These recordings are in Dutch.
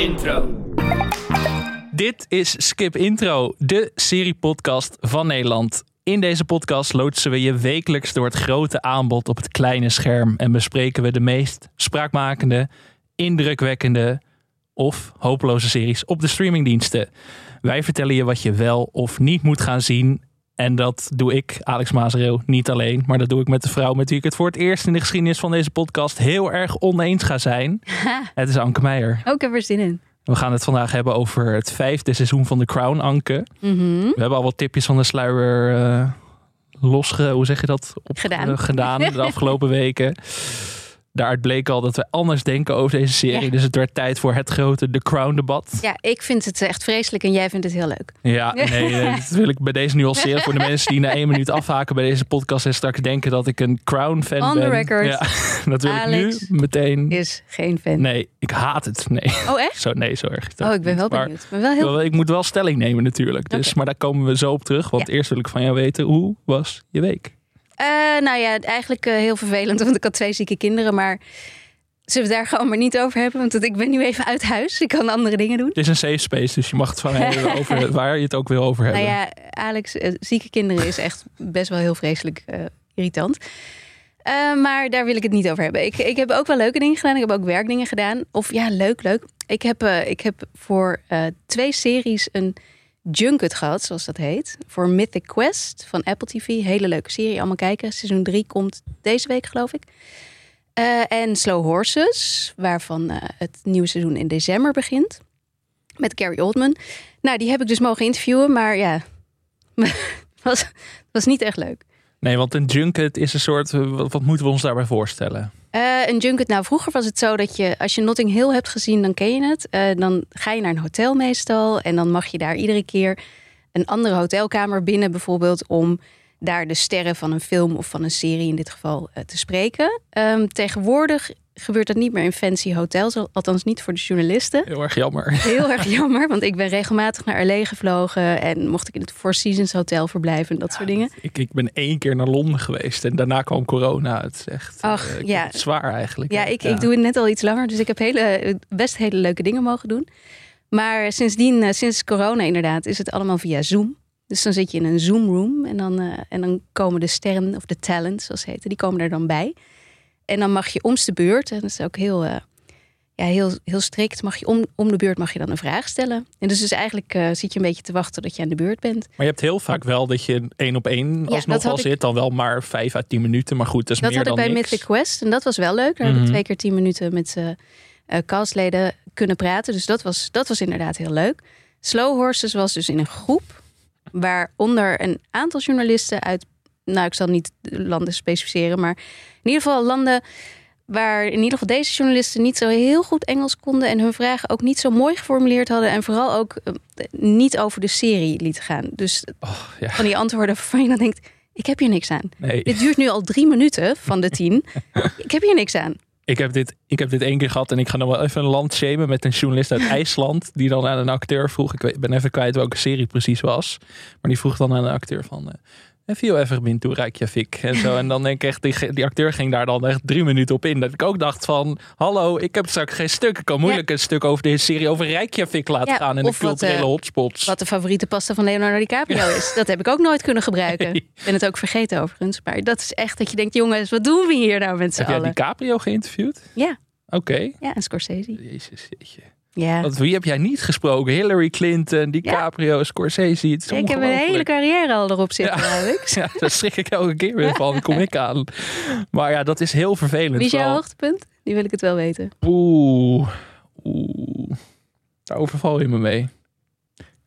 Intro. Dit is Skip Intro, de seriepodcast van Nederland. In deze podcast loodsen we je wekelijks door het grote aanbod op het kleine scherm en bespreken we de meest spraakmakende, indrukwekkende of hopeloze series op de streamingdiensten. Wij vertellen je wat je wel of niet moet gaan zien. En dat doe ik, Alex Mazereel, niet alleen. Maar dat doe ik met de vrouw met wie ik het voor het eerst in de geschiedenis van deze podcast heel erg oneens ga zijn. Het is Anke Meijer. Ook heb er zin in. We gaan het vandaag hebben over het vijfde seizoen van The Crown, Anke. Mhm. We hebben al wat tipjes van de sluier eh losge... Hoe zeg je dat? Op, Gedaan. eh, gedaan de afgelopen weken. Daaruit bleek al dat we anders denken over deze serie. Ja. Dus het werd tijd voor het grote The Crown debat. Ja, ik vind het echt vreselijk en jij vindt het heel leuk. Ja, nee, dat wil ik bij deze nuanceren. Voor de mensen die na één minuut afhaken bij deze podcast en straks denken dat ik een Crown-fan On the ben. record. Ja, dat wil Alex ik nu meteen. Is geen fan. Nee, ik haat het. Nee, Oh, echt? zo, nee, zo erg. Oh, ik ben wel. Maar- benieuwd. Ik ben wel heel... Wel, Ik moet wel stelling nemen natuurlijk. Dus. Maar daar komen we zo op terug. Want Ja. eerst wil ik van jou weten, hoe was je week? Eh, nou ja, eigenlijk eh, heel vervelend, want ik had twee zieke kinderen. Maar zullen we het daar gewoon maar niet over hebben? Want ik ben nu even uit huis. Ik kan andere dingen doen. Het is een safe space, dus je mag het van hebben over waar je het ook wil over hebben. Nou ja, Alex, eh, zieke kinderen is echt best wel heel vreselijk irritant. Maar daar wil ik het niet over hebben. Ik, ik heb ook wel leuke dingen gedaan. Ik heb ook werkdingen gedaan. Of ja, leuk, leuk. Ik heb, ik heb voor twee series een junket gehad, zoals dat heet. Voor Mythic Quest van Apple TV. Hele leuke serie, allemaal kijken. Seizoen 3 komt deze week, geloof ik. Eh, en Slow Horses, waarvan eh, het nieuwe seizoen in december begint. Met Carrie Oldman. Nou, die heb ik dus mogen interviewen, maar ja, was, was niet echt leuk. Nee, want een junket is een soort, eh, wat, moeten we ons daarbij voorstellen? Eh, een junket, nou vroeger was het zo dat je, als je Notting Hill hebt gezien, dan ken je het. Eh, dan ga je naar een hotel meestal en dan mag je daar iedere keer een andere hotelkamer binnen, bijvoorbeeld om daar de sterren van een film of van een serie in dit geval te spreken. Ehm, tegenwoordig gebeurt dat niet meer in fancy hotels, althans niet voor de journalisten. Heel erg jammer. Heel erg jammer, want ik ben regelmatig naar LA gevlogen en mocht ik in het Four Seasons Hotel verblijven en dat soort dingen. Ik, ik ben één keer naar Londen geweest en daarna kwam corona. Het is echt eh, Ach, ja. zwaar eigenlijk. Ja, ik, ik doe het net al iets langer, dus ik heb hele, best hele leuke dingen mogen doen. Maar sindsdien, eh, sinds corona inderdaad, is het allemaal via Zoom. Dus dan zit je in een Zoom room en dan, eh, en dan komen de sterren, of de talents zoals ze heten, die komen er dan bij. En dan mag je om's de beurt, en dat is ook heel, eh, ja, heel, heel strikt, mag je om, om de beurt mag je dan een vraag stellen. En dus, dus eigenlijk eh, zit je een beetje te wachten tot je aan de beurt bent. Maar je hebt heel vaak wel dat je één op één dat alsnog ik- zit. Dan wel maar vijf à tien minuten. Maar goed, dat is Dat meer had ik dan bij. Mythic Quest en dat was wel leuk. Daar ik twee keer tien minuten met eh, castleden kunnen praten. Dus dat was, dat was inderdaad heel leuk. Slow Horses was dus in een groep waaronder een aantal journalisten uit, nou ik zal niet de landen specificeren, maar in ieder geval landen waar in ieder geval deze journalisten niet zo heel goed Engels konden en hun vragen ook niet zo mooi geformuleerd hadden en vooral ook eh, niet over de serie lieten gaan. Dus Oh, ja. van die antwoorden waarvan je dan denkt, ik heb hier niks aan. Nee, Dit duurt nu al drie minuten van de tien. Ik heb hier niks aan. ik heb, dit, ik heb dit één keer gehad en ik ga nog wel even een land shamen met een journalist uit IJsland. Die dan aan een acteur vroeg, ik ben even kwijt welke serie precies was. Maar die vroeg dan aan een acteur van... eh, Heb je even toe Reykjavik en zo. En dan denk ik echt, die, die acteur ging daar dan echt drie minuten op in. Dat ik ook dacht van, hallo, ik heb straks geen stuk. Ik kan moeilijk een stuk over deze serie over Reykjavik laten Ja, gaan. En de wat, culturele eh, hotspots. Wat de favoriete pasta van Leonardo DiCaprio is. Dat heb ik ook nooit kunnen gebruiken. Nee. Ik ben het ook vergeten overigens. Maar dat is echt dat je denkt, jongens, wat doen we hier nou met z'n heb jij allen? DiCaprio geïnterviewd? Ja. Oké. Ja, en Scorsese. Jezus, jeetje. Ja. Want wie heb jij niet gesproken? Hillary Clinton, DiCaprio, Scorsese. Het Ik heb een hele carrière al erop zitten, Ja. Alex. Ja, daar schrik ik elke keer weer van. Dan kom ik aan. Maar ja, dat is heel vervelend. Wie is jouw hoogtepunt? Die wil ik het wel weten. Oeh, oeh. Daar overval je me mee.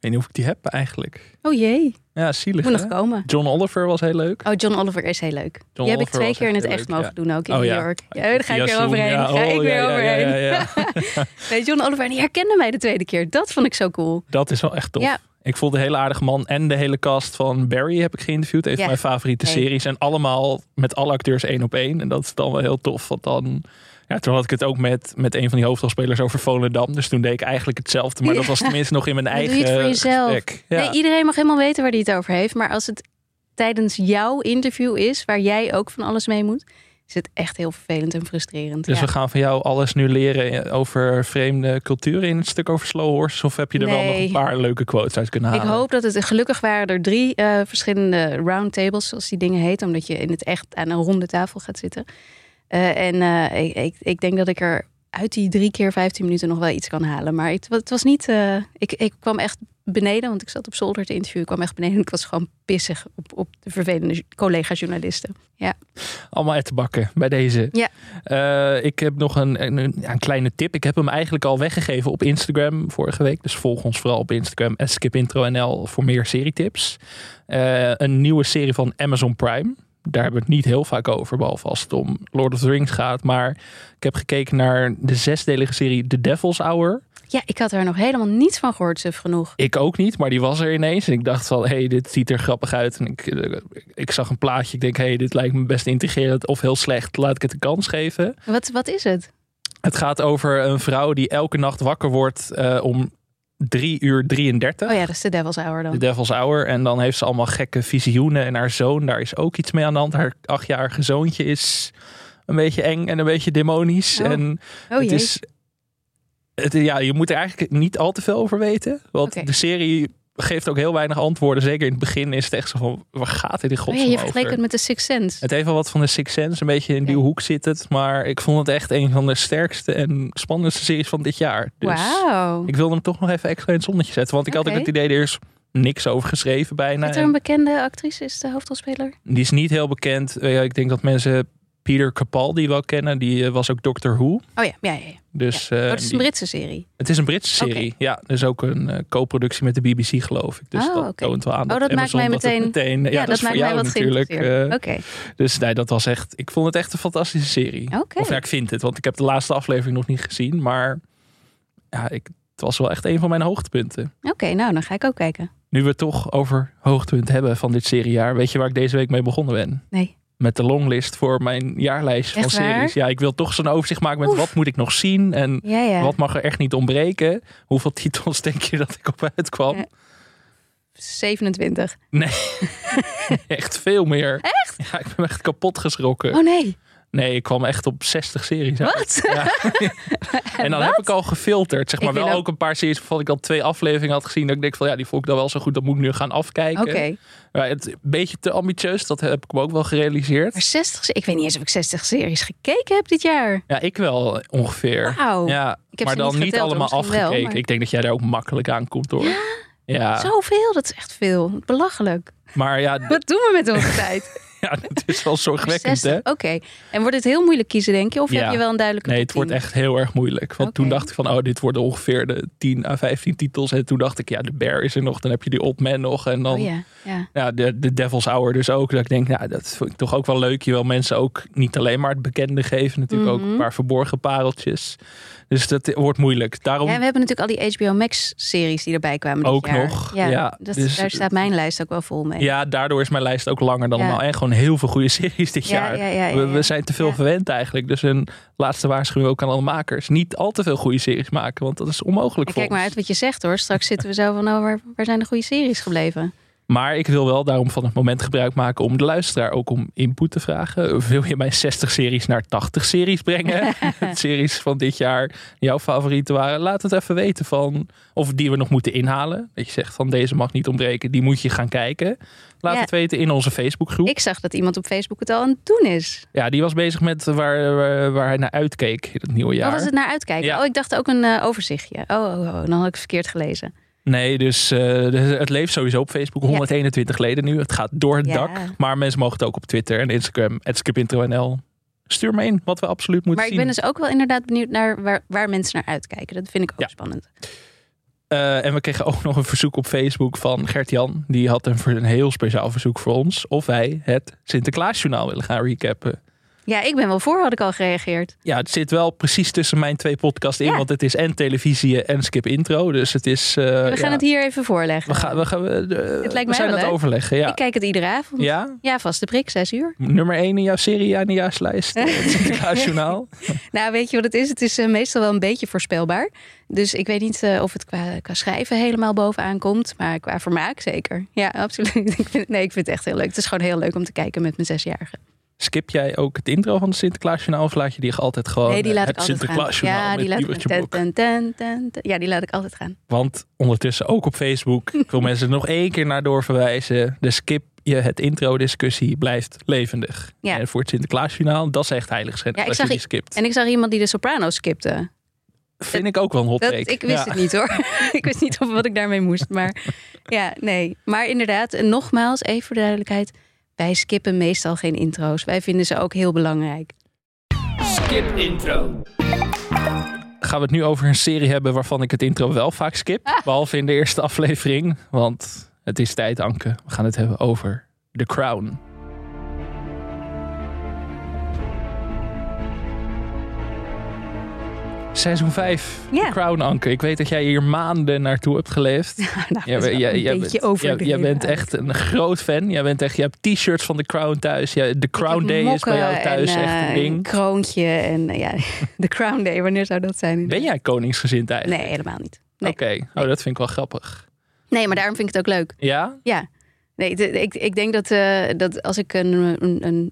Weet niet of ik die heb eigenlijk. Oh jee, Ja, zielig moet hè? nog komen. John Oliver was heel leuk. Oh, John Oliver is heel leuk. John Die heb ik twee keer in het echt leuk, mogen doen ook in Oh, New. York. Ja, daar ga ik weer overheen. ja. ga ik Oh, weer overheen. Nee, John Oliver, die herkende mij de tweede keer. Dat vond ik zo cool. Dat is wel echt tof. Ja. Ik vond de hele aardige man en de hele cast van Barry heb ik geïnterviewd. Een van mijn favoriete Hey. series. En allemaal met alle acteurs één op één. En dat is dan wel heel tof. Want dan... Ja, toen had ik het ook met, met een van die hoofdrolspelers over Volendam. Dus toen deed ik eigenlijk hetzelfde. Maar dat was tenminste nog in mijn eigen doe je het voor jezelf. Ja. Nee, iedereen mag helemaal weten waar hij het over heeft. Maar als het tijdens jouw interview is, waar jij ook van alles mee moet, is het echt heel vervelend en frustrerend. Dus ja. we gaan van jou alles nu leren over vreemde culturen in het stuk over Slow Horses? Of heb je er wel nog een paar leuke quotes uit kunnen Ik halen? hoop dat het gelukkig waren er drie eh, verschillende roundtables, zoals die dingen heten, omdat je in het echt aan een ronde tafel gaat zitten. Eh, en eh, ik, ik, ik denk dat ik er uit die drie keer 15 minuten nog wel iets kan halen. Maar het, het was niet. eh, ik, ik kwam echt beneden, want ik zat op zolder te interviewen. Ik kwam echt beneden en ik was gewoon pissig op, op de vervelende collega-journalisten. Ja. Allemaal uit te bakken bij deze. Ja. Ik heb nog een, een, kleine tip. Ik heb hem eigenlijk al weggegeven op Instagram vorige week. Dus volg ons vooral op Instagram. skipintro.nl voor meer serietips. Eh, een nieuwe serie van Amazon Prime. Daar hebben we het niet heel vaak over. Behalve als het om Lord of the Rings gaat. Maar ik heb gekeken naar de zesdelige serie The Devil's Hour. ja, ik had er nog helemaal niets van gehoord, suf genoeg. Ik ook niet, maar die was er ineens. En ik dacht van, hé, hey, dit ziet er grappig uit. En ik, eh, ik zag een plaatje. Ik denk, hé, hey, dit lijkt me best intrigerend of heel slecht. Laat ik het een kans geven. Wat, wat is het? Het gaat over een vrouw die elke nacht wakker wordt eh, om 3 uur 33. Oh ja, dat is de Devil's Hour De dan. Devil's Hour. En dan heeft ze allemaal gekke visioenen. En haar zoon, daar is ook iets mee aan de hand. Haar achtjarige zoontje is een beetje eng en een beetje demonisch. Oh. En Oh het jee. is. Het, ja, je moet er eigenlijk niet al te veel over weten. Want de serie geeft ook heel weinig antwoorden. Zeker in het begin is het echt zo van, waar gaat dit in Oh godsnaam ja, je over? vergelijkt het met de Sixth Sense. Het heeft wel wat van de Six Sense. Een beetje in die hoek zit het. Maar ik vond het echt een van de sterkste en spannendste series van dit jaar. Dus ik wilde hem toch nog even extra in het zonnetje zetten. Want ik had ook het idee, er is niks over geschreven bijna. Is er een bekende actrice, is de hoofdrolspeler? Die is niet heel bekend. Ja, ik denk dat mensen Peter Capaldi wel kennen. Die eh, was ook Doctor Who. Oh ja, ja, ja. ja. Dus, Oh, eh, het is een die- Britse serie. het is een Britse serie. Ja, dus ook een eh, co-productie met de BBC geloof ik. Dus Oh, dat oké. toont wel aan. Oh, dat maakt mij dat meteen- ja, Ja, dat, dat, is voor maakt mij wat natuurlijk. eh, Oké. Dus nee, dat was echt. Ik vond het echt een fantastische serie. Oké. Of ja, ik vind het, want ik heb de laatste aflevering nog niet gezien. Maar ja, ik, het was wel echt een van mijn hoogtepunten. Oké, nou, dan ga ik ook kijken. Nu we het toch over hoogtepunten hebben van dit seriejaar. Weet je waar ik deze week mee begonnen ben? Nee. Met de longlist voor mijn jaarlijst van waar? series. Ja, ik wil toch zo'n overzicht maken met wat moet ik nog zien. En Ja, ja. wat mag er echt niet ontbreken. Hoeveel titels denk je dat ik op uitkwam? Ja. 27. Echt veel meer. Echt? Ja, ik ben echt kapot geschrokken. Oh nee. Nee, ik kwam echt op 60 series uit. Wat? Ja. en dan heb ik al gefilterd. Zeg maar wel ook- ook een paar series waarvan ik al twee afleveringen had gezien. Dat ik denk van ja, die vond ik dan wel zo goed. Dat moet ik nu gaan afkijken. Oké. Maar het een beetje te ambitieus. Dat heb ik me ook wel gerealiseerd. Maar 60, se- ik weet niet eens of ik 60 series gekeken heb dit jaar. Ja, ik wel ongeveer. Wauw. Ja, Ik maar dan niet allemaal wel, afgekeken. maar- Ik denk dat jij daar ook makkelijk aan komt hoor. Ja, Zoveel, dat is echt veel. Belachelijk. maar ja, Wat doen we met onze tijd? Ja, het is wel zorgwekkend 60, hè. Oké. En wordt het heel moeilijk kiezen, denk je? Of Ja. heb je wel een duidelijke Nee, het wordt 10? echt heel erg moeilijk. Want toen dacht ik van, oh, dit worden ongeveer de 10 à 15 titels. En toen dacht ik, ja, de Bear is er nog. Dan heb je die Old Man nog. En dan Oh ja, ja. ja, de, de Devil's Hour dus ook. Dat ik denk, nou, dat vind ik toch ook wel leuk. Je wil mensen ook niet alleen maar het bekende geven. Natuurlijk ook Mhm. een paar verborgen pareltjes. Dus dat wordt moeilijk. Daarom Ja, we hebben natuurlijk al die HBO Max-series die erbij kwamen Ook jaar. nog, Ja, ja. dat, Dus- daar staat mijn lijst ook wel vol mee. Ja, daardoor is mijn lijst ook langer dan normaal. En gewoon heel veel goede series dit Ja, jaar. ja, ja, ja, we, zijn te veel verwend eigenlijk. Dus een laatste waarschuwing ook aan alle makers. Niet al te veel goede series maken, want dat is onmogelijk En voor kijk maar uit wat je zegt hoor. Straks zitten we zo van, oh, waar, waar zijn de goede series gebleven? Maar ik wil wel daarom van het moment gebruik maken om de luisteraar ook om input te vragen. Wil je mijn 60 series naar 80 series brengen? series van dit jaar jouw favorieten waren. Laat het even weten van of die we nog moeten inhalen. Dat je zegt van deze mag niet ontbreken, die moet je gaan kijken. Laat Ja. het weten in onze Facebookgroep. Ik zag dat iemand op Facebook het al aan het doen is. Ja, die was bezig met waar, waar, waar hij naar uitkeek in het nieuwe jaar. Waar was het naar uitkijken? Ja. Oh, ik dacht ook een eh, overzichtje. Oh, oh, oh, dan had ik het verkeerd gelezen. Nee, dus eh, het leeft sowieso op Facebook. 121 leden nu. Het gaat door het Ja. dak. Maar mensen mogen het ook op Twitter en Instagram. @skipintro.nl. Stuur me in wat we absoluut moeten Maar ik zien. ben dus ook wel inderdaad benieuwd naar waar, waar mensen naar uitkijken. Dat vind ik ook Ja. spannend. Eh, en we kregen ook nog een verzoek op Facebook van Gert-Jan. Die had een, een heel speciaal verzoek voor ons. Of wij het Sinterklaasjournaal willen gaan recappen. Ja, ik ben wel voor, had ik al gereageerd. Ja, het zit wel precies tussen mijn twee podcasts in. Ja. Want het is en televisie en skip intro. Dus het is... eh, We gaan ja, het hier even voorleggen. We, gaan, we, gaan, we, eh, lijkt we mij zijn aan het overleggen. Ja. Ik kijk het iedere avond. ja, Ja, vaste prik, zes uur. nummer 1 in jouw serie aan de jaarslijst. Het Sinterklaasjournaal. Nou, weet je wat het is? Het is eh, meestal wel een beetje voorspelbaar. Dus ik weet niet eh, of het qua, qua schrijven helemaal bovenaan komt. Maar qua vermaak zeker. Ja, absoluut. Nee, ik vind het echt heel leuk. Het is gewoon heel leuk om te kijken met mijn zesjarige. Skip jij ook het intro van de Sinterklaasjournaal of laat je die altijd gewoon nee, die laat eh, ik het altijd gaan. Ja, die laat ik, Liebertje ten, Blok? ten, ten, ten, ten. ja, die laat ik altijd gaan. Want ondertussen ook op Facebook, ik wil mensen er nog één keer naar doorverwijzen. De Skip je het intro-discussie blijft levendig. Ja. En voor het Sinterklaasjournaal, dat is echt heiligschennis Ja, ik als zag je die skipt. En ik zag iemand die de soprano skipte. Vind ik ook wel een hot Dat, take. ik wist Ja. het niet hoor. ik wist niet of wat ik daarmee moest. Maar ja, nee. Maar inderdaad, nogmaals, even voor de duidelijkheid. Wij skippen meestal geen intro's. Wij vinden ze ook heel belangrijk. Skip intro. Gaan we het nu over een serie hebben waarvan ik het intro wel vaak skip. Ah. Behalve in de eerste aflevering. Want het is tijd, Anke. We gaan het hebben over The Crown. Seizoen 5, Ja. The Crown, Anke. Ik weet dat jij hier maanden naartoe hebt geleefd. nou, Jij, jij- een jij bent, jij, jij bent echt een groot fan. Jij bent echt, je hebt t-shirts van The Crown thuis. Ja, de Crown Day is bij jou thuis en, echt eh, een ding. kroontje en eh, ja, de Crown Day. Wanneer zou dat zijn? Ben jij koningsgezind eigenlijk? Nee, helemaal niet. Nee. Oké, oh, dat vind ik wel grappig. nee, maar daarom vind ik het ook leuk. Ja? Ja. Nee, de- ik, ik denk dat, eh, dat als ik een, een, een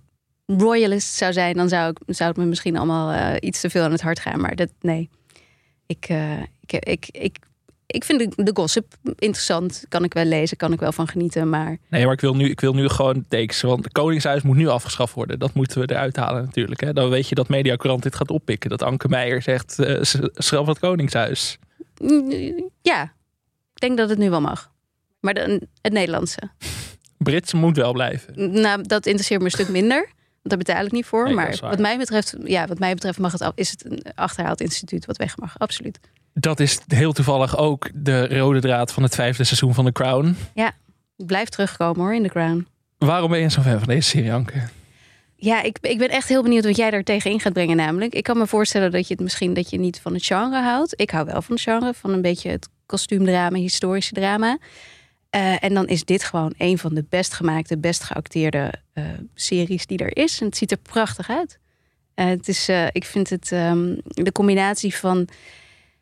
royalist zou zijn, dan zou, ik, zou het me misschien allemaal eh, iets te veel aan het hart gaan. Maar dat, nee. Ik, eh, ik, ik, ik, ik vind de, de gossip interessant. Kan ik wel lezen, kan ik wel van genieten. Maar Nee, maar ik wil nu, ik wil nu gewoon takes. Want het Koningshuis moet nu afgeschaft worden. Dat moeten we eruit halen natuurlijk. Hè? Dan weet je dat Mediacorant dit gaat oppikken. Dat Anke Meijer zegt, schrap het Koningshuis. mm, ja, ik denk dat het nu wel mag. Maar de, het Nederlandse. Brits moet wel blijven. Nou, dat interesseert me een stuk minder. Want daar betaal ik niet voor. Nee, maar wat mij betreft, ja, wat mij betreft mag het, is het een achterhaald instituut wat weg mag. Absoluut. Dat is heel toevallig ook de rode draad van het vijfde seizoen van The Crown. Blijf terugkomen hoor in de crown. Waarom ben je zo fan van deze serie, Anke? Ja, ik, ik ben echt heel benieuwd wat jij daar tegenin gaat brengen. Namelijk, ik kan me voorstellen dat je het misschien dat je niet van het genre houdt. Ik hou wel van het genre, van een beetje het kostuumdrama, historische drama. Eh, en dan is dit gewoon een van de best gemaakte, best geacteerde eh, series die er is. En het ziet er prachtig uit. Eh, het is, ik vind het ehm, de combinatie van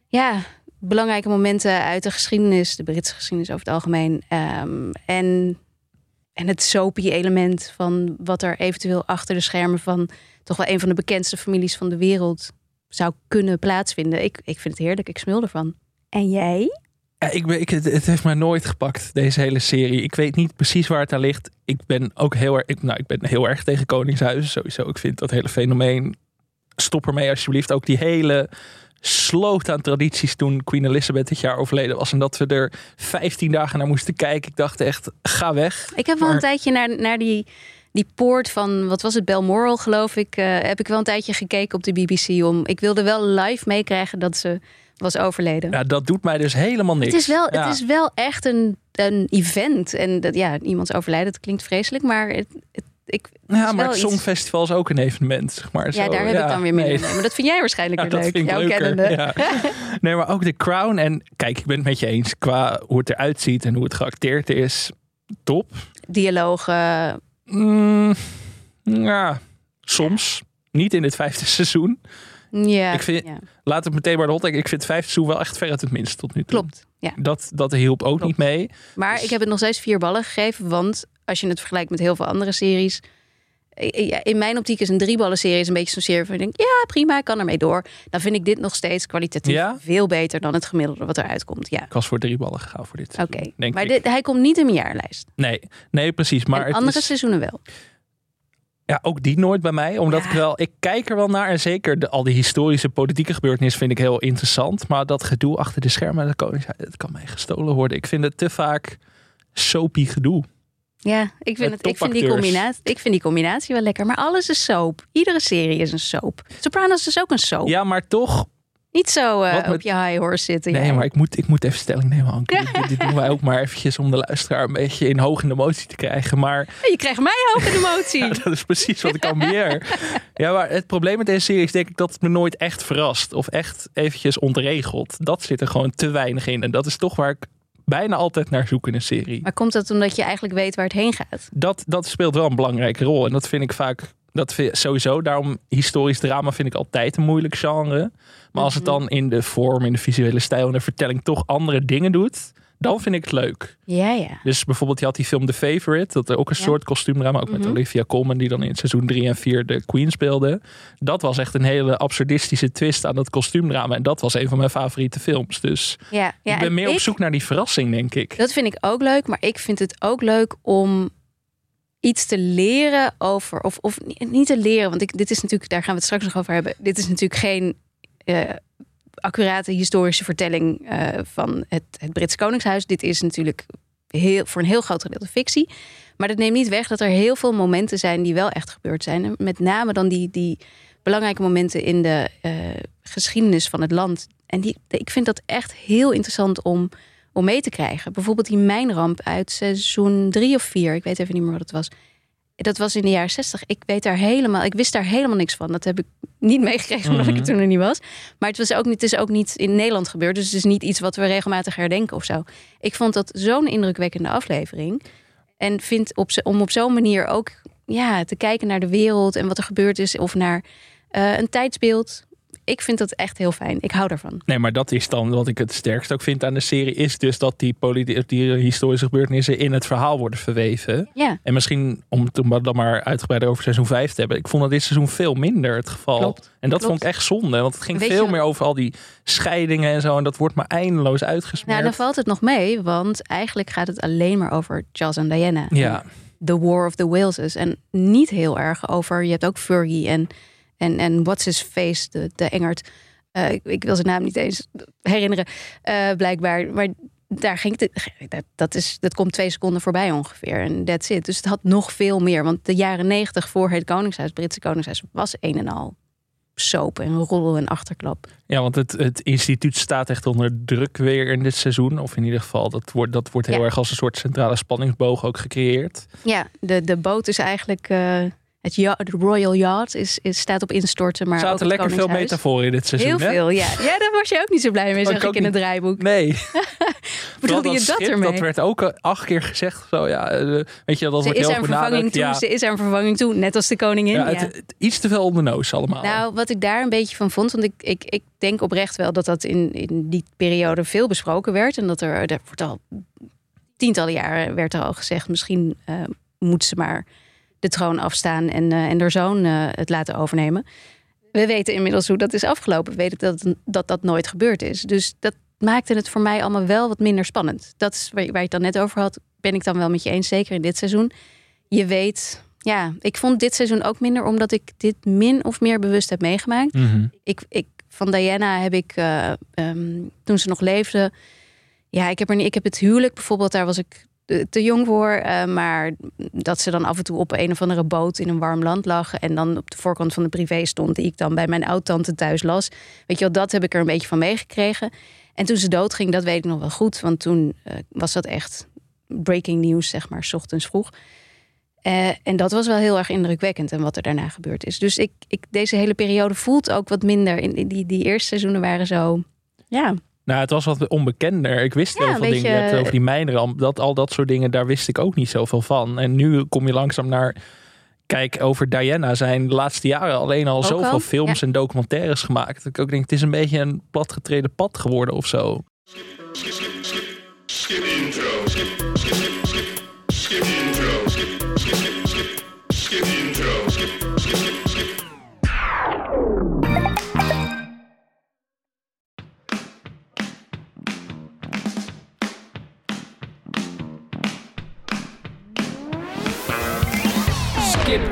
ja, belangrijke momenten uit de geschiedenis, de Britse geschiedenis over het algemeen. ehm, en en het soapy element van wat er eventueel achter de schermen van toch wel een van de bekendste families van de wereld zou kunnen plaatsvinden. Ik, ik vind het heerlijk, ik smul ervan. En jij? Ja, ik ben, ik, het, het heeft mij nooit gepakt, deze hele serie. Ik weet niet precies waar het aan ligt. Ik ben ook heel erg, ik, nou, ik ben heel erg tegen Koningshuizen sowieso. Ik vind dat hele fenomeen. Stop ermee alsjeblieft. Ook die hele sloot aan tradities toen Queen Elizabeth dit jaar overleden was. En dat we er 15 dagen naar moesten kijken. Ik dacht echt, ga weg. Ik heb wel Maar- een tijdje naar, naar die, die poort van, wat was het, Balmoral geloof ik, eh, heb ik wel een tijdje gekeken op de BBC. Om, ik wilde wel live meekrijgen dat ze was overleden. Ja, dat doet mij dus helemaal niks. Het is wel, Ja. het is wel echt een, een event. En dat, ja, iemands overlijden, dat klinkt vreselijk, maar het, het, ik, Ja, maar het iets- Songfestival is ook een evenement, zeg maar. ja, Zo, daar heb ik dan weer nee. mee. Maar dat vind jij waarschijnlijk Ja, weer dat leuk. vind ik Jouw leuker. Ja. Nee, maar ook de Crown. En kijk, ik ben het met je eens. Qua hoe het eruit ziet en hoe het geacteerd is. Top. Dialogen. Mm, ja, soms. Niet in het vijfde seizoen. Ja, Ik vind- ja, Laat het meteen maar de hot. Ik vind vijfde seizoen wel echt ver uit het minst tot nu toe. klopt. Ja. Dat, dat hielp ook Klopt. niet mee. Maar Dus- ik heb het nog steeds vier ballen gegeven. Want als je het vergelijkt met heel veel andere series. In mijn optiek is een drieballen serie een beetje zo'n serie van je denkt, ja prima, ik kan ermee door. Dan vind ik dit nog steeds kwalitatief Ja? veel beter dan het gemiddelde wat eruit komt. Ja, Ik was voor drie ballen gegaan voor dit oké. Maar dit, hij komt niet in mijn jaarlijst. Nee, nee, precies. Maar en andere is, seizoenen wel. Ja, ook die nooit bij mij. Omdat Ja. ik wel, ik kijk er wel naar. En zeker de, al die historische politieke gebeurtenissen vind ik heel interessant. Maar dat gedoe achter de schermen, dat, dat kan mij gestolen worden. Ik vind het te vaak soapy gedoe. Ja, ik vind, het, ik, vind die combinatie, ik vind die combinatie wel lekker. Maar alles is soap. Iedere serie is een soap. Sopranos is ook een soap. Ja, maar toch. Niet zo eh, met- op je high horse zitten. Nee, jij. maar ik moet, ik moet even stelling nemen, Anke. dit, dit doen wij ook maar eventjes om de luisteraar een beetje in hoog in de emotie te krijgen. Maar Je krijgt mij hoog in emotie. Ja, dat is precies wat ik ambieer. ja, maar het probleem met deze serie is denk ik dat het me nooit echt verrast. Of echt eventjes ontregelt. Dat zit er gewoon te weinig in. En dat is toch waar ik bijna altijd naar zoek in een serie. Maar komt dat omdat je eigenlijk weet waar het heen gaat? Dat, dat speelt wel een belangrijke rol. En dat vind ik vaak... Dat vind, sowieso, daarom historisch drama vind ik altijd een moeilijk genre. Maar als het Mhm. dan in de vorm, in de visuele stijl en de vertelling toch andere dingen doet... dan vind ik het leuk. Ja, ja. Dus bijvoorbeeld, je had die film The Favorite. Dat er ook een Ja. soort kostuumdrama. Ook met Mhm. Olivia Colman. Die dan in seizoen 3 en 4 de Queen speelde. Dat was echt een hele absurdistische twist aan dat kostuumdrama. En dat was een van mijn favoriete films. Dus ja, ja ik ben en meer op zoek naar die verrassing, denk ik. Dat vind ik ook leuk, maar ik vind het ook leuk om iets te leren over, of, of niet te leren, want dit is natuurlijk, daar gaan we het straks nog over hebben. Dit is natuurlijk geen eh, accurate historische vertelling eh, van het, het Brits Koningshuis. Dit is natuurlijk heel, voor een heel groot gedeelte fictie. Maar dat neemt niet weg dat er heel veel momenten zijn die wel echt gebeurd zijn. Met name dan die, die belangrijke momenten in de eh, geschiedenis van het land. En die, ik vind dat echt heel interessant om, om mee te krijgen. Bijvoorbeeld die mijnramp uit seizoen drie of vier. Ik weet even niet meer wat het was. Dat was in de jaren zestig. Ik weet daar helemaal, ik wist daar helemaal niks van. Dat heb ik niet meegekregen omdat ik er Mhm. toen er niet was. Maar het, was ook niet, het is ook niet in Nederland gebeurd. Dus het is niet iets wat we regelmatig herdenken of zo. Ik vond dat zo'n indrukwekkende aflevering. En vind op, om op zo'n manier ook ja, te kijken naar de wereld en wat er gebeurd is. Of naar eh, een tijdsbeeld. Ik vind dat echt heel fijn. Ik hou daarvan. Nee, maar dat is dan wat ik het sterkst ook vind aan de serie. Is dus dat die, die historische gebeurtenissen in het verhaal worden verweven. Ja, En misschien om het dan maar uitgebreider over seizoen 5 te hebben. Ik vond dat dit seizoen veel minder het geval. Klopt. En dat Klopt. vond ik echt zonde. Want het ging Weet veel meer over al die scheidingen en zo. En dat wordt maar eindeloos uitgesmeerd. nou dan valt het nog mee. Want eigenlijk gaat het alleen maar over Charles en Diana. ja, The War of the Waleses. En niet heel erg over. Je hebt ook Fergie en, en, en What's His Face, de, de Engert. Eh, ik, ik wil zijn naam niet eens herinneren, eh, blijkbaar. Maar daar ging het. Dat, dat, is, dat komt twee seconden voorbij ongeveer. En that's it. Dus het had nog veel meer. Want de jaren negentig voor het Koningshuis, het Britse Koningshuis, was een en al soap en roddel en achterklap. ja, want het, het instituut staat echt onder druk weer in dit seizoen. Of in ieder geval, dat wordt, dat wordt heel Ja. erg als een soort centrale spanningsboog ook gecreëerd. Ja, de, de boot is eigenlijk. eh, het Royal Yacht is, is, staat op instorten. Maar Er ook zaten het lekker veel metaforen in dit seizoen. Heel hè? veel, ja. Ja, daar was je ook niet zo blij mee, zag ik ook in het draaiboek. Nee. Bedoelde je dat ermee? Dat werd ook eh, acht keer gezegd. Zo, ja, eh, weet je, dat Ze wordt is heel er een vervanging toe, Ja, ze is er een vervanging toe, net als de koningin. ja, Ja, het, het- iets te veel onder de neus allemaal. Nou, wat ik daar een beetje van vond, want ik, ik, ik denk oprecht wel dat dat in, in die periode veel besproken werd. En dat er, er wordt al tientallen jaren werd er al gezegd, misschien eh moet ze maar de troon afstaan en, eh, en haar zoon eh, het laten overnemen. We weten inmiddels hoe dat is afgelopen. We weten dat dat, dat nooit gebeurd is. Dus dat maakte het voor mij allemaal wel wat minder spannend. Dat is waar, waar je het dan net over had, ben ik dan wel met je eens, zeker in dit seizoen. Je weet, ja, ik vond dit seizoen ook minder omdat ik dit min of meer bewust heb meegemaakt. Mhm. Ik, ik, van Diana heb ik, eh, ehm, toen ze nog leefde, ja, ik heb, er niet, ik heb het huwelijk bijvoorbeeld, daar was ik te, jong voor. eh, maar dat ze dan af en toe op een of andere boot in een warm land lag. En dan op de voorkant van de privé stond, die ik dan bij mijn oud-tante thuis las. Weet je wel, dat heb ik er een beetje van meegekregen. En toen ze doodging, dat weet ik nog wel goed. Want toen eh, was dat echt breaking news, zeg maar, 's ochtends vroeg. Eh, en dat was wel heel erg indrukwekkend en wat er daarna gebeurd is. Dus ik, ik, deze hele periode voelt ook wat minder. In, in die, die eerste seizoenen waren zo. Ja, Nou, het was wat onbekender. Ik wist Ja, heel veel dingen. Over die mijnramp, dat al dat soort dingen, daar wist ik ook niet zoveel van. En nu kom je langzaam naar. Kijk, over Diana zijn de laatste jaren alleen al Ook zoveel al, films en documentaires gemaakt. Dat ik ook denk, het is een beetje een platgetreden pad geworden of zo. Skip intro. Skip, skip, skip, skip. Skip intro. Skip, skip, skip, skip. Skip intro. Skip, skip, skip,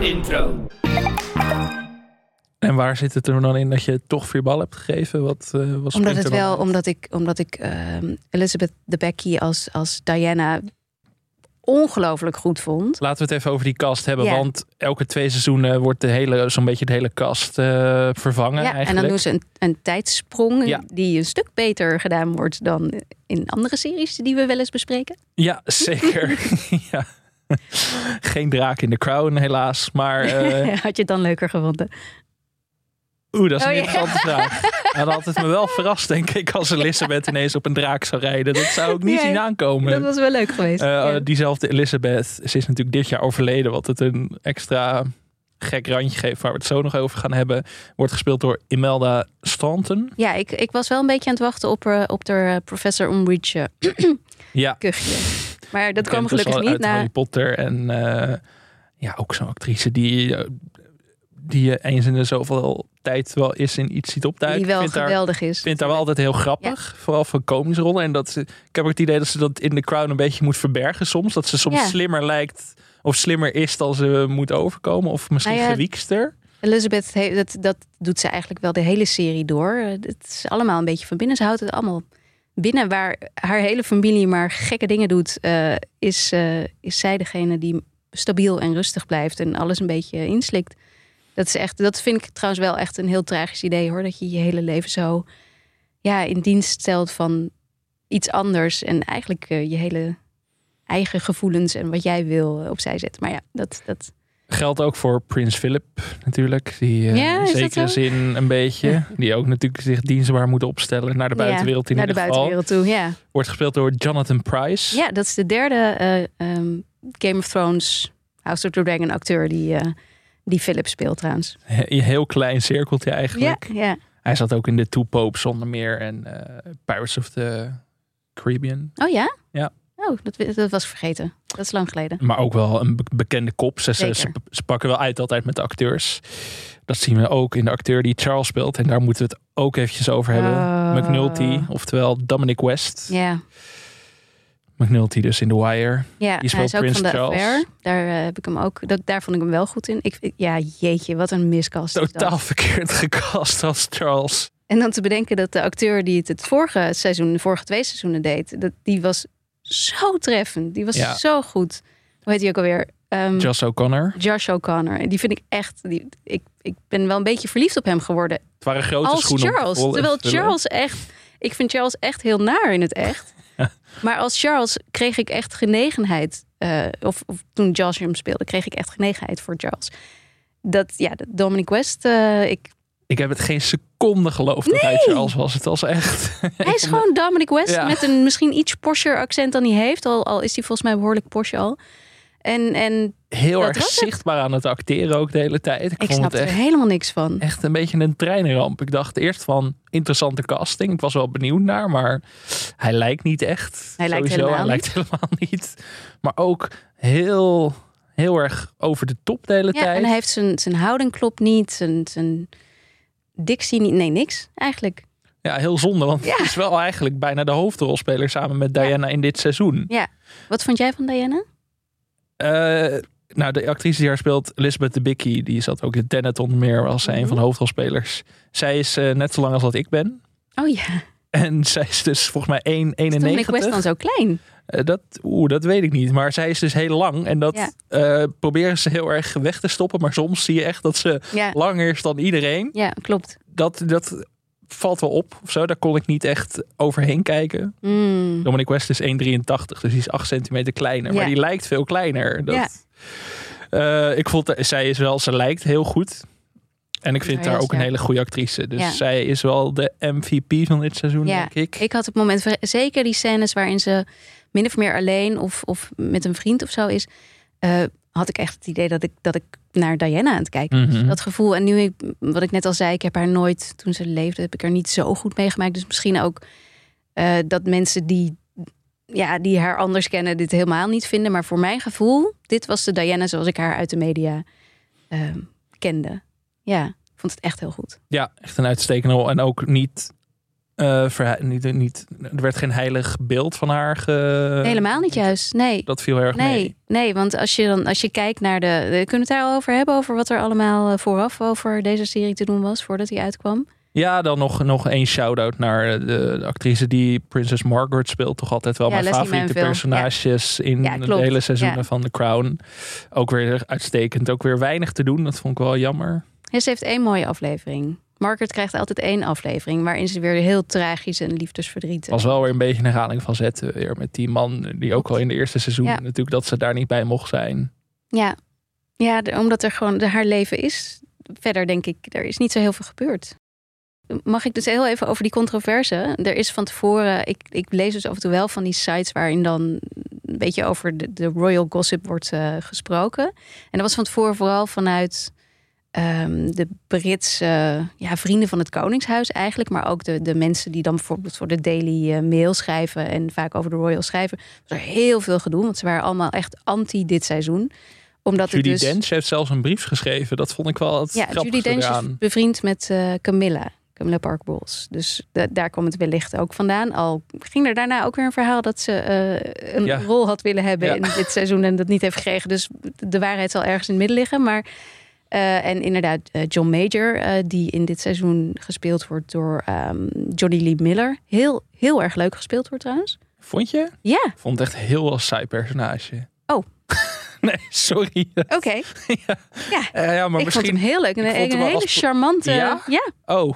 intro. En waar zit het er dan in dat je toch vier bal hebt gegeven? Wat, eh wat omdat het wel, uit? omdat ik, omdat ik ehm, Elizabeth de Becky als, als Diana ongelooflijk goed vond. Laten we het even over die cast hebben. Ja. Want elke twee seizoenen wordt de hele, zo'n beetje de hele cast eh, vervangen. Ja, en dan doen ze een, een tijdsprong Ja. die een stuk beter gedaan wordt dan in andere series die we wel eens bespreken. Ja, zeker. ja. Geen draak in de crown, helaas. Maar eh, Had je het dan leuker gevonden? oeh, dat is een Oh, ja. interessante vraag. Dan had het me wel verrast, denk ik, als Elizabeth ineens op een draak zou rijden. Dat zou ik niet zien aankomen. Dat was wel leuk geweest. Eh, Ja. Diezelfde Elizabeth, ze is natuurlijk dit jaar overleden, wat het een extra gek randje geven, waar we het zo nog over gaan hebben. Wordt gespeeld door Imelda Staunton. Ja, ik, ik was wel een beetje aan het wachten op, eh, op de professor Umbridge Ja, kuchje. Maar dat kwam gelukkig niet uit na. Harry Potter. En eh, ja, ook zo'n actrice die, eh, die je eens in de zoveel tijd wel eens in iets ziet opduiken. Die wel vind haar- geweldig is. Ik vind haar wel altijd heel grappig. Vooral van komische rollen. En dat ze, ik heb ook het idee dat ze dat in The Crown een beetje moet verbergen soms. Dat ze soms Ja. slimmer lijkt of slimmer is dan ze moet overkomen. Of misschien Nou ja, gewiekster. Elizabeth, dat, dat doet ze eigenlijk wel de hele serie door. Het is allemaal een beetje van binnen. Ze houdt het allemaal binnen. Waar haar hele familie maar gekke dingen doet, eh, is, eh, is zij degene die stabiel en rustig blijft en alles een beetje inslikt. Dat, is echt, dat vind ik trouwens wel echt een heel tragisch idee hoor. Dat je je hele leven zo ja, in dienst stelt van iets anders. En eigenlijk eh, je hele eigen gevoelens en wat jij wil opzij zet. Maar ja, dat, dat, Geldt ook voor Prins Philip natuurlijk. Die eh, Ja, in zekere zin een beetje. Die ook natuurlijk zich dienstbaar moet opstellen naar de buitenwereld in naar de geval. buitenwereld toe. Ja. Wordt gespeeld door Jonathan Price. Ja, dat is de derde eh, ehm, Game of Thrones House of the Dragon acteur die, eh, die Philip speelt trouwens. Een heel klein cirkeltje eigenlijk. Ja, ja. Hij zat ook in de Two Popes zonder meer. En Pirates of the Caribbean. Oh ja? Ja. Oh, dat, dat was ik vergeten. Dat is lang geleden. Maar ook wel een be- bekende kop. Ze, ze, Zeker. ze, ze pakken wel uit altijd met de acteurs. Dat zien we ook in de acteur die Charles speelt. En daar moeten we het ook eventjes over hebben. Oh. McNulty, oftewel Dominic West. Ja, McNulty dus in The Wire. ja Die hij is ook van de Charles. affair. Daar eh, heb ik hem ook. Dat, daar vond ik hem wel goed in. Ik, ja, jeetje, wat een miskast. Totaal verkeerd gecast als Charles. En dan te bedenken dat de acteur die het het vorige seizoen, de vorige twee seizoenen deed, dat, die was zo treffend. Die was Ja. zo goed. Hoe heet hij ook alweer? Ehm, Josh O'Connor. Josh O'Connor. En die vind ik echt. Die, ik, ik ben wel een beetje verliefd op hem geworden. Het waren grote als schoenen Charles. Terwijl. Charles echt. Ik vind Charles echt heel naar in het echt. Maar als Charles kreeg ik echt genegenheid. eh, of, of toen Josh hem speelde, kreeg ik echt genegenheid voor Charles. Dat ja, dat Dominic West. eh, ik, Ik heb het geen seconde geloofd dat hij Charles was. Het was echt... hij is gewoon Dominic West Ja. met een misschien iets Porsche accent dan hij heeft. Al, al is hij volgens mij behoorlijk Porsche al. En, en heel erg het. zichtbaar aan het acteren ook de hele tijd. Ik, ik vond snap het er helemaal niks van. echt een beetje een treinramp. Ik dacht eerst van interessante casting. Ik was wel benieuwd naar, maar hij lijkt niet echt. Hij lijkt Sowieso, helemaal hij niet. lijkt helemaal niet. Maar ook heel, heel erg over de top de hele Ja, tijd. en hij heeft zijn, zijn houding klopt niet. Zijn, zijn dictie niet. Nee, niks eigenlijk. Ja, heel zonde, want Ja. hij is wel eigenlijk bijna de hoofdrolspeler samen met Diana in dit seizoen. Wat vond jij van Diana? Eh, nou, de actrice die haar speelt, Elizabeth de Bicky, die zat ook in Tenet onder meer als een Mhm. van de hoofdrolspelers. Zij is eh, net zo lang als dat ik ben. Oh ja, En zij is dus volgens mij 1,91. is Dominic West dan zo klein? Eh, dat, oeh, dat weet ik niet. Maar zij is dus heel lang. En dat Ja. eh, proberen ze heel erg weg te stoppen. Maar soms zie je echt dat ze Ja, langer is dan iedereen. ja klopt. Dat, dat valt wel op. Of zo. Daar kon ik niet echt overheen kijken. Mm. Dominic West is 1,83. Dus die is 8 centimeter kleiner. Ja. Maar die lijkt veel kleiner. Dat, Ja. Eh, ik vond, zij is wel, ze lijkt heel goed. En ik vind haar ook een hele goede actrice. Dus Ja. zij is wel de MVP van dit seizoen, Ja, denk ik. Ik had op het moment, zeker die scènes waarin ze min of meer alleen of, of met een vriend of zo is, eh, had ik echt het idee dat ik, dat ik naar Diana aan het kijken was. Mhm. Dat gevoel. En nu, ik, wat ik net al zei, ik heb haar nooit, toen ze leefde, heb ik haar niet zo goed meegemaakt. Dus misschien ook eh, dat mensen die, ja, die haar anders kennen, dit helemaal niet vinden. Maar voor mijn gevoel, dit was de Diana zoals ik haar uit de media eh, kende. Ja, ik vond het echt heel goed. Ja, echt een uitstekende rol. En ook niet, eh, niet, niet... Er werd geen heilig beeld van haar ge... Helemaal niet juist. Nee. Dat viel erg Nee, mee. nee, want als je dan als je kijkt naar de. Kunnen we het daar al over hebben? Over wat er allemaal eh, vooraf over deze serie te doen was voordat hij uitkwam? Ja, dan nog, nog één shout-out naar eh, de, actrice die Princess Margaret speelt. Toch altijd wel Ja, mijn Leslie favoriete Manville. personages in Ja, de hele seizoenen van The Crown. Ook weer uitstekend. Ook weer weinig te doen. Dat vond ik wel jammer. Ja, ze heeft één mooie aflevering. Margaret krijgt altijd één aflevering waarin ze weer heel tragisch en liefdesverdriet. was wel weer een beetje een herhaling van zetten. Weer met die man die ook al in de eerste seizoen Ja. natuurlijk dat ze daar niet bij mocht zijn. Ja, ja omdat er gewoon de, haar leven is. Verder denk ik, er is niet zo heel veel gebeurd. Mag ik dus heel even over die controverse? Er is van tevoren, ik, ik lees dus af en toe wel van die sites waarin dan een beetje over de, de royal gossip wordt eh, gesproken. En dat was van tevoren vooral vanuit ehm, de Britse ja, vrienden van het Koningshuis eigenlijk. Maar ook de, de mensen die dan bijvoorbeeld voor de Daily eh, Mail schrijven. En vaak over de Royal schrijven. Was er heel veel gedoe. Want ze waren allemaal echt anti dit seizoen. Omdat Judy het dus... Dench heeft zelfs een brief geschreven. Dat vond ik wel het Ja, Judy Dench is bevriend met eh, Camilla. Camilla Park Bowles. Dus da- daar kwam het wellicht ook vandaan. Al ging er daarna ook weer een verhaal dat ze eh, een Ja. rol had willen hebben Ja. in dit seizoen en dat niet heeft gekregen. Dus de waarheid zal ergens in het midden liggen. Maar eh, en inderdaad, eh, John Major, eh, die in dit seizoen gespeeld wordt door ehm, Johnny Lee Miller. Heel, heel erg leuk gespeeld wordt trouwens. Vond je? Ja, Ik vond het echt heel als saai personage. Oh. nee, sorry. oké. Eh, ja, maar Ik vond hem misschien... heel leuk. En een, hele als- charmante. Ja? ja, Oh,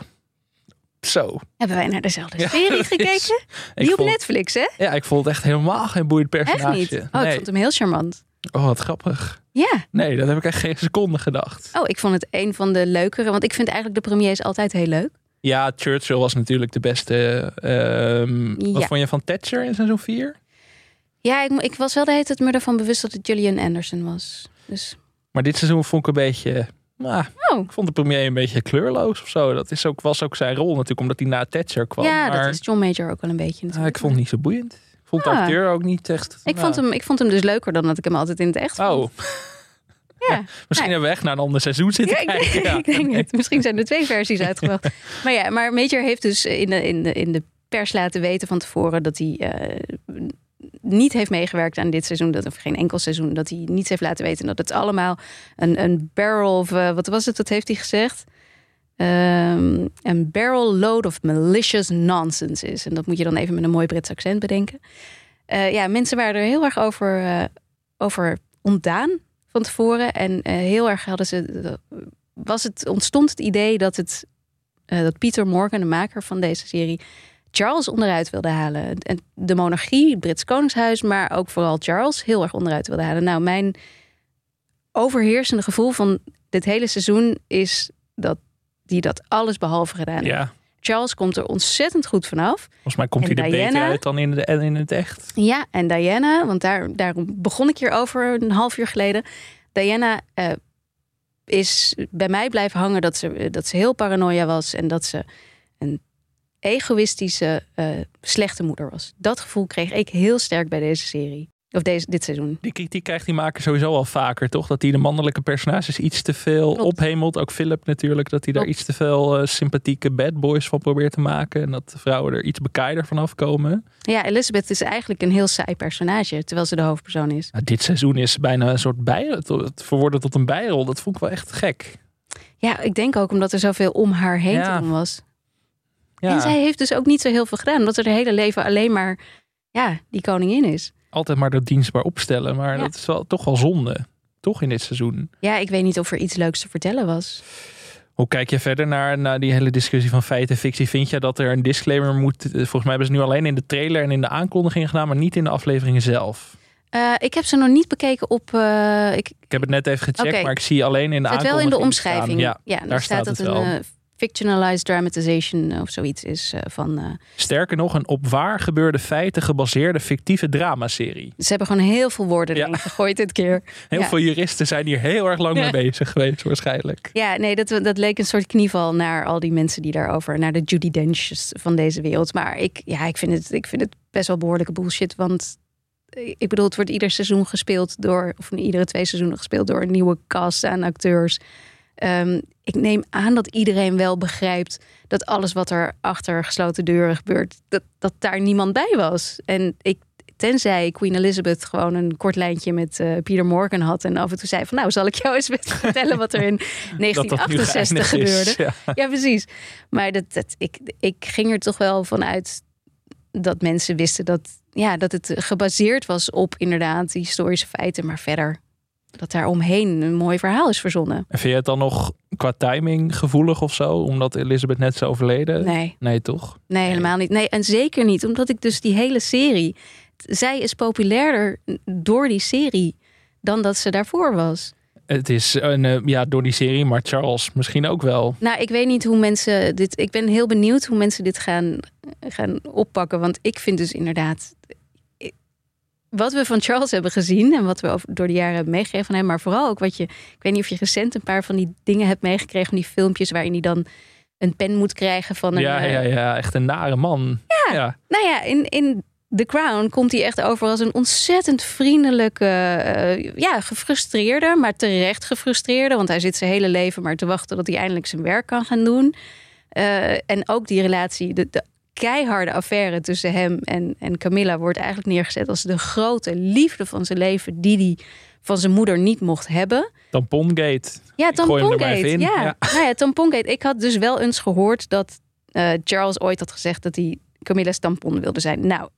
zo. hebben wij naar dezelfde Ja, serie is- gekeken? Ik Die op vond, Netflix, hè? ja, ik vond het echt helemaal geen boeiend personage. Echt niet? Oh, nee. ik vond hem heel charmant. Oh, wat grappig. Ja. Nee, dat heb ik echt geen seconde gedacht. Oh, ik vond het een van de leukere. Want ik vind eigenlijk de premiers altijd heel leuk. Ja, Churchill was natuurlijk de beste. ehm, Wat vond je van Thatcher in seizoen 4? Ja, ik, ik was wel de hele tijd me ervan bewust dat het Gillian Anderson was. Dus, Maar dit seizoen vond ik een beetje... Nou, oh. ik vond de premier een beetje kleurloos of zo. Dat is ook, was ook zijn rol natuurlijk, omdat hij na Thatcher kwam. ja, maar dat is John Major ook wel een beetje ah, natuurlijk. ik vond het niet zo boeiend. Ik vond de acteur ook niet echt... ik, nou, vond hem, ik vond hem dus leuker dan dat ik hem altijd in het echt vond. Oh, Ja, misschien hebben we echt naar een ander seizoen zitten ja ik, denk, kijken. Ja. ik denk het. Misschien zijn er twee versies uitgebracht. maar ja, maar Major heeft dus in de, in, de, in de pers laten weten van tevoren dat hij eh, niet heeft meegewerkt aan dit seizoen, dat, of geen enkel seizoen, dat hij niets heeft laten weten. Dat het allemaal een, een barrel of eh, wat was het? Wat heeft hij gezegd? Ehm, een barrel load of malicious nonsense is. En dat moet je dan even met een mooi Brits accent bedenken. Eh, ja, mensen waren er heel erg over, eh, over ontdaan van tevoren. En eh, heel erg hadden ze. Was het, ontstond het idee dat, het, dat Peter Morgan, de maker van deze serie, Charles onderuit wilde halen. En de monarchie, het Brits Koningshuis, maar ook vooral Charles heel erg onderuit wilde halen. Nou, mijn overheersende gevoel van dit hele seizoen is dat die dat alles behalve gedaan heeft. Ja, Charles komt er ontzettend goed vanaf. volgens mij komt En hij er beter uit dan in, de, in het echt. Ja, en Diana, want daar, daarom begon ik hier over een half uur geleden. Diana eh, is bij mij blijven hangen dat ze, dat ze heel paranoia was en dat ze een egoïstische, eh, slechte moeder was. Dat gevoel kreeg ik heel sterk bij deze serie. Of deze, dit seizoen. Die kritiek krijgt die maker sowieso al vaker, toch? Dat hij de mannelijke personages iets te veel Klopt. ophemelt. Ook Philip natuurlijk, dat hij daar Klopt. iets te veel eh, sympathieke bad boys van probeert te maken. En dat de vrouwen er iets bekaider van afkomen. Ja, Elizabeth is eigenlijk een heel saai personage, terwijl ze de hoofdpersoon is. Nou, dit seizoen is bijna een soort bij, het verworden tot een bijrol. Dat vond ik wel echt gek. Ja, ik denk ook omdat er zoveel om haar heen Ja. te doen was. Ja, En zij heeft dus ook niet zo heel veel gedaan, omdat ze haar hele leven alleen maar ja, die koningin is. Altijd maar dat dienstbaar opstellen. Maar Ja. dat is wel, toch wel zonde. Toch in dit seizoen. Ja, ik weet niet of er iets leuks te vertellen was. Hoe kijk je verder naar, naar die hele discussie van feit en fictie? Vind je dat er een disclaimer moet? eh, Volgens mij hebben ze nu alleen in de trailer en in de aankondigingen gedaan, maar niet in de afleveringen zelf. Eh, ik heb ze nog niet bekeken op. eh, ik Ik heb het net even gecheckt, maar ik zie alleen in de het wel in de aankondiging omschrijving. staan. Ja, dan daar staat staat dat het een wel. eh, fictionalized dramatization of zoiets is eh, van. eh, Sterker nog, een op waar gebeurde feiten gebaseerde fictieve dramaserie. ze hebben gewoon heel veel woorden Ja. gegooid dit keer. Heel Ja. veel juristen zijn hier heel erg lang mee bezig geweest, waarschijnlijk. Ja, nee, dat, dat leek een soort knieval naar al die mensen die daarover, naar de Judy Dench's van deze wereld. Maar ik, ja, ik, vind het, ik vind het best wel behoorlijke bullshit. Want eh, ik bedoel, het wordt ieder seizoen gespeeld door, of iedere twee seizoenen gespeeld door een nieuwe cast aan acteurs. Ehm, ik neem aan dat iedereen wel begrijpt dat alles wat er achter gesloten deuren gebeurt, dat, dat daar niemand bij was. En ik, tenzij Queen Elizabeth gewoon een kort lijntje met eh, Peter Morgan had en af en toe zei van, nou zal ik jou eens vertellen wat er in Dat dat nu 1968 geëindigd is. gebeurde. Ja. Ja, precies. Maar dat, dat, ik, ik ging er toch wel van uit dat mensen wisten dat, ja, dat het gebaseerd was op inderdaad historische feiten. Maar verder dat daar omheen een mooi verhaal is verzonnen. En vind je het dan nog qua timing gevoelig of zo? Omdat Elizabeth net is overleden? Nee, Nee, toch? nee, helemaal niet. Nee, en zeker niet. Omdat ik dus die hele serie... Zij is populairder door die serie dan dat ze daarvoor was. Het is een, eh, ja, door die serie, maar Charles misschien ook wel. Nou, ik weet niet hoe mensen dit. Ik ben heel benieuwd hoe mensen dit gaan, gaan oppakken. Want ik vind dus inderdaad. Wat we van Charles hebben gezien en wat we door de jaren hebben meegegeven van hem, maar vooral ook wat je, ik weet niet of je recent een paar van die dingen hebt meegekregen, van die filmpjes waarin hij dan een pen moet krijgen van een. Ja, eh, ja, ja, echt een nare man. Ja. ja. Nou ja, in, in The Crown komt hij echt over als een ontzettend vriendelijke, eh, ja, gefrustreerde, maar terecht gefrustreerde. Want hij zit zijn hele leven maar te wachten tot hij eindelijk zijn werk kan gaan doen. Eh, en ook die relatie, de, de keiharde affaire tussen hem en, en Camilla wordt eigenlijk neergezet als de grote liefde van zijn leven, die hij van zijn moeder niet mocht hebben. Tampongate. Ja, tampongate. Ja. Ja. Nou ja, tampongate. Ik had dus wel eens gehoord dat eh, Charles ooit had gezegd dat hij Camilla's tampon wilde zijn. Nou,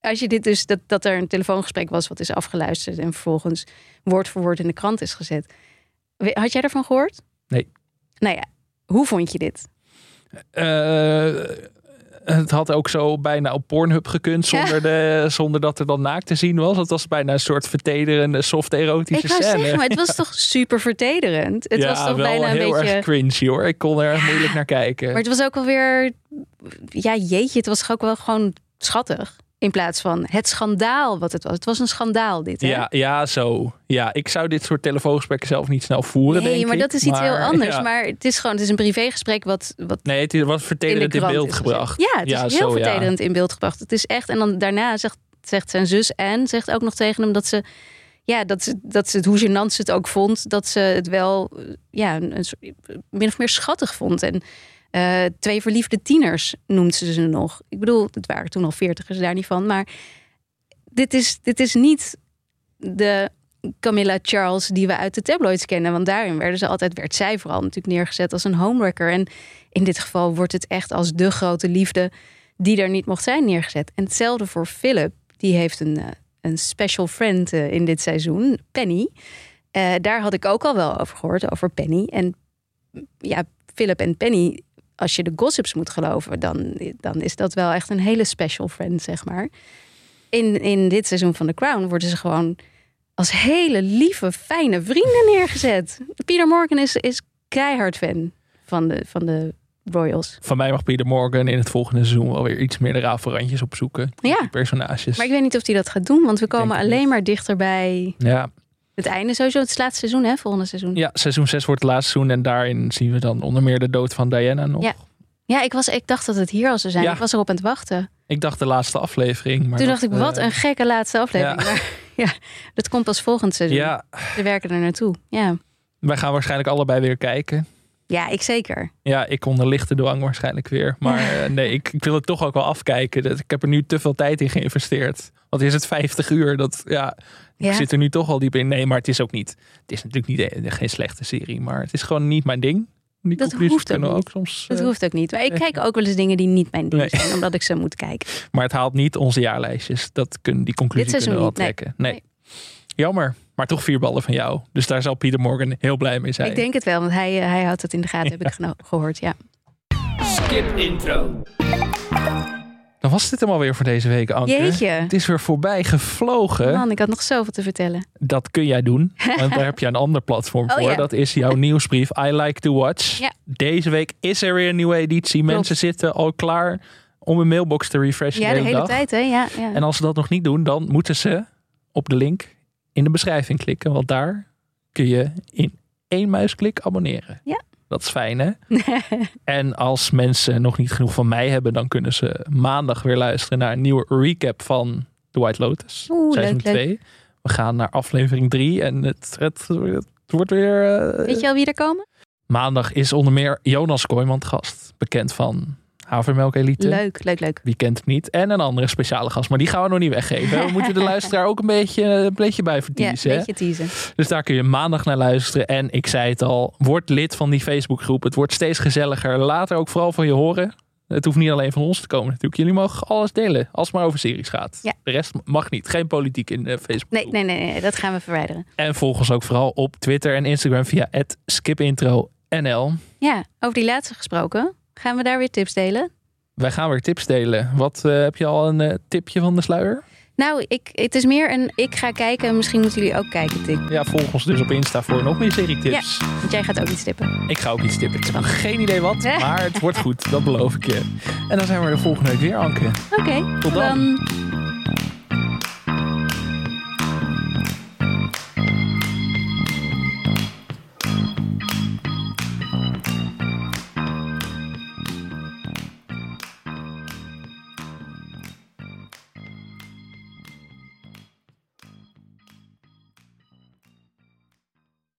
als je dit dus, dat, dat er een telefoongesprek was wat is afgeluisterd en vervolgens woord voor woord in de krant is gezet. Had jij daarvan gehoord? Nee. Nou ja, hoe vond je dit? Eh, het had ook zo bijna op Pornhub gekund zonder, de, zonder dat er dan naakt te zien was. Het was bijna een soort vertederende, soft erotische Ik wou scène. zeggen, maar het was toch super vertederend. Het ja, was toch wel bijna een heel beetje. erg cringe hoor. Ik kon er erg moeilijk naar kijken. Maar het was ook wel weer. Ja, jeetje, het was ook wel gewoon schattig. In plaats van het schandaal wat het was. Het was een schandaal, dit. Hè? Ja, ja, zo. Ja, ik zou dit soort telefoongesprekken zelf niet snel voeren, Nee, denk maar ik. dat is iets heel anders. ja. Maar het is gewoon, het is een privégesprek wat, wat Nee, het was vertederend in, beeld gebracht. Ja, het Ja, is heel zo, ja. vertederend in beeld gebracht. Het is echt, en dan daarna zegt, zegt zijn zus Anne, zegt ook nog tegen hem dat ze, ja, dat ze, dat ze het, hoe gênant ze het ook vond, dat ze het wel, eh, ja, een, een soort- min of meer schattig vond. En eh, twee verliefde tieners noemt ze ze nog. Ik bedoel, het waren toen al veertigers, daar niet van. Maar dit is, dit is niet de Camilla Charles die we uit de tabloids kennen. Want daarin werden ze altijd, werd zij vooral natuurlijk neergezet als een homewrecker. En in dit geval wordt het echt als de grote liefde die er niet mocht zijn neergezet. En hetzelfde voor Philip. Die heeft een, eh, een special friend eh, in dit seizoen, Penny. Daar had ik ook al wel over gehoord, over Penny. En ja, Philip en Penny, als je de gossips moet geloven, dan, dan is dat wel echt een hele special friend, zeg maar. In, in dit seizoen van The Crown worden ze gewoon als hele lieve, fijne vrienden neergezet. Peter Morgan is, is keihard fan van de, van de Royals. Van mij mag Peter Morgan in het volgende seizoen wel weer iets meer de rafelrandjes opzoeken. Ja. Die personages. Maar ik weet niet of hij dat gaat doen, want we komen alleen niet. maar dichter bij Ja, het einde. Sowieso het laatste seizoen, hè? Volgende seizoen. ja, seizoen 6 wordt het laatste seizoen. En daarin zien we dan onder meer de dood van Diana nog. Ja. Ja, ik, was, ik dacht dat het hier al zou zijn. Ja. Ik was erop aan het wachten. Ik dacht de laatste aflevering. Maar Toen dat, dacht ik, wat eh, een gekke laatste aflevering. ja. Maar ja, dat komt pas volgend seizoen. Ja, We werken er naartoe. Ja, wij gaan waarschijnlijk allebei weer kijken. ja ik zeker. Ja, ik onder lichte dwang waarschijnlijk weer. Maar eh, nee, ik, ik wil het toch ook wel afkijken. Dat, ik heb er nu te veel tijd in geïnvesteerd. Want is het 50 uur? Dat, ja, ik Ja. zit er nu toch al diep in. Nee, maar het is ook niet. Het is natuurlijk niet, eh, geen slechte serie. Maar het is gewoon niet mijn ding. Die Dat hoeft ook niet. ook soms. Dat eh, hoeft ook niet. Maar ik kijk ook wel eens dingen die niet mijn ding Nee. zijn, omdat ik ze moet kijken. Maar het haalt niet onze jaarlijstjes. Dat kunnen, die conclusie Dit kunnen we wel seizoen trekken. Nee. Nee. Jammer. Maar toch vier ballen van jou. Dus daar zal Pieter Morgan heel blij mee zijn. Ik denk het wel, want hij, eh, hij houdt het in de gaten, heb ik gehoord. Ja. Skip intro. Dan was dit hem alweer voor deze week, Anke. Jeetje. Het is weer voorbij gevlogen. Man, ik had nog zoveel te vertellen. Dat kun jij doen, want daar heb je een ander platform Oh, voor. ja. Dat is jouw nieuwsbrief I Like to Watch. Ja. Deze week is er weer een nieuwe editie. Mensen zitten al klaar om hun mailbox te refreshen Ja, de de hele, hele dag. tijd, hè? Ja, ja. En als ze dat nog niet doen, dan moeten ze op de link in de beschrijving klikken. Want daar kun je in één muisklik abonneren. Ja. Dat is fijn, hè? en als mensen nog niet genoeg van mij hebben, dan kunnen ze maandag weer luisteren naar een nieuwe recap van The White Lotus. Oeh, seizoen leuk, leuk. 2. We gaan naar aflevering 3 en het, het, het wordt weer. eh, Weet je al wie er komen? Maandag is onder meer Jonas Kooijman gast. Bekend van Havermelk Elite. Leuk, leuk, leuk. Wie kent het niet? En een andere speciale gast. Maar die gaan we nog niet weggeven. We moeten de luisteraar ook een beetje, een beetje bij Ja, vertiezen. een hè? beetje teasen. Dus daar kun je maandag naar luisteren. En ik zei het al, word lid van die Facebookgroep. Het wordt steeds gezelliger. Laat er ook vooral van je horen. Het hoeft niet alleen van ons te komen natuurlijk. Jullie mogen alles delen, als het maar over series gaat. Ja. De rest mag niet. Geen politiek in de Facebook. Nee, nee, nee, nee, dat gaan we verwijderen. En volg ons ook vooral op Twitter en Instagram via skipintronl. Ja, over die laatste gesproken. Gaan we daar weer tips delen? Wij gaan weer tips delen. Wat eh, heb je al een eh, tipje van de sluier? Nou, ik, het is meer een ik ga kijken. Misschien moeten jullie ook kijken, Tik. Ja, volg ons dus op Insta voor nog meer serietips. Want jij gaat ook iets tippen. Ik ga ook iets tippen. Ik heb nog geen idee wat, maar het wordt goed. Dat beloof ik je. En dan zijn we er volgende week weer, Anke. Oké, Tot dan. dan.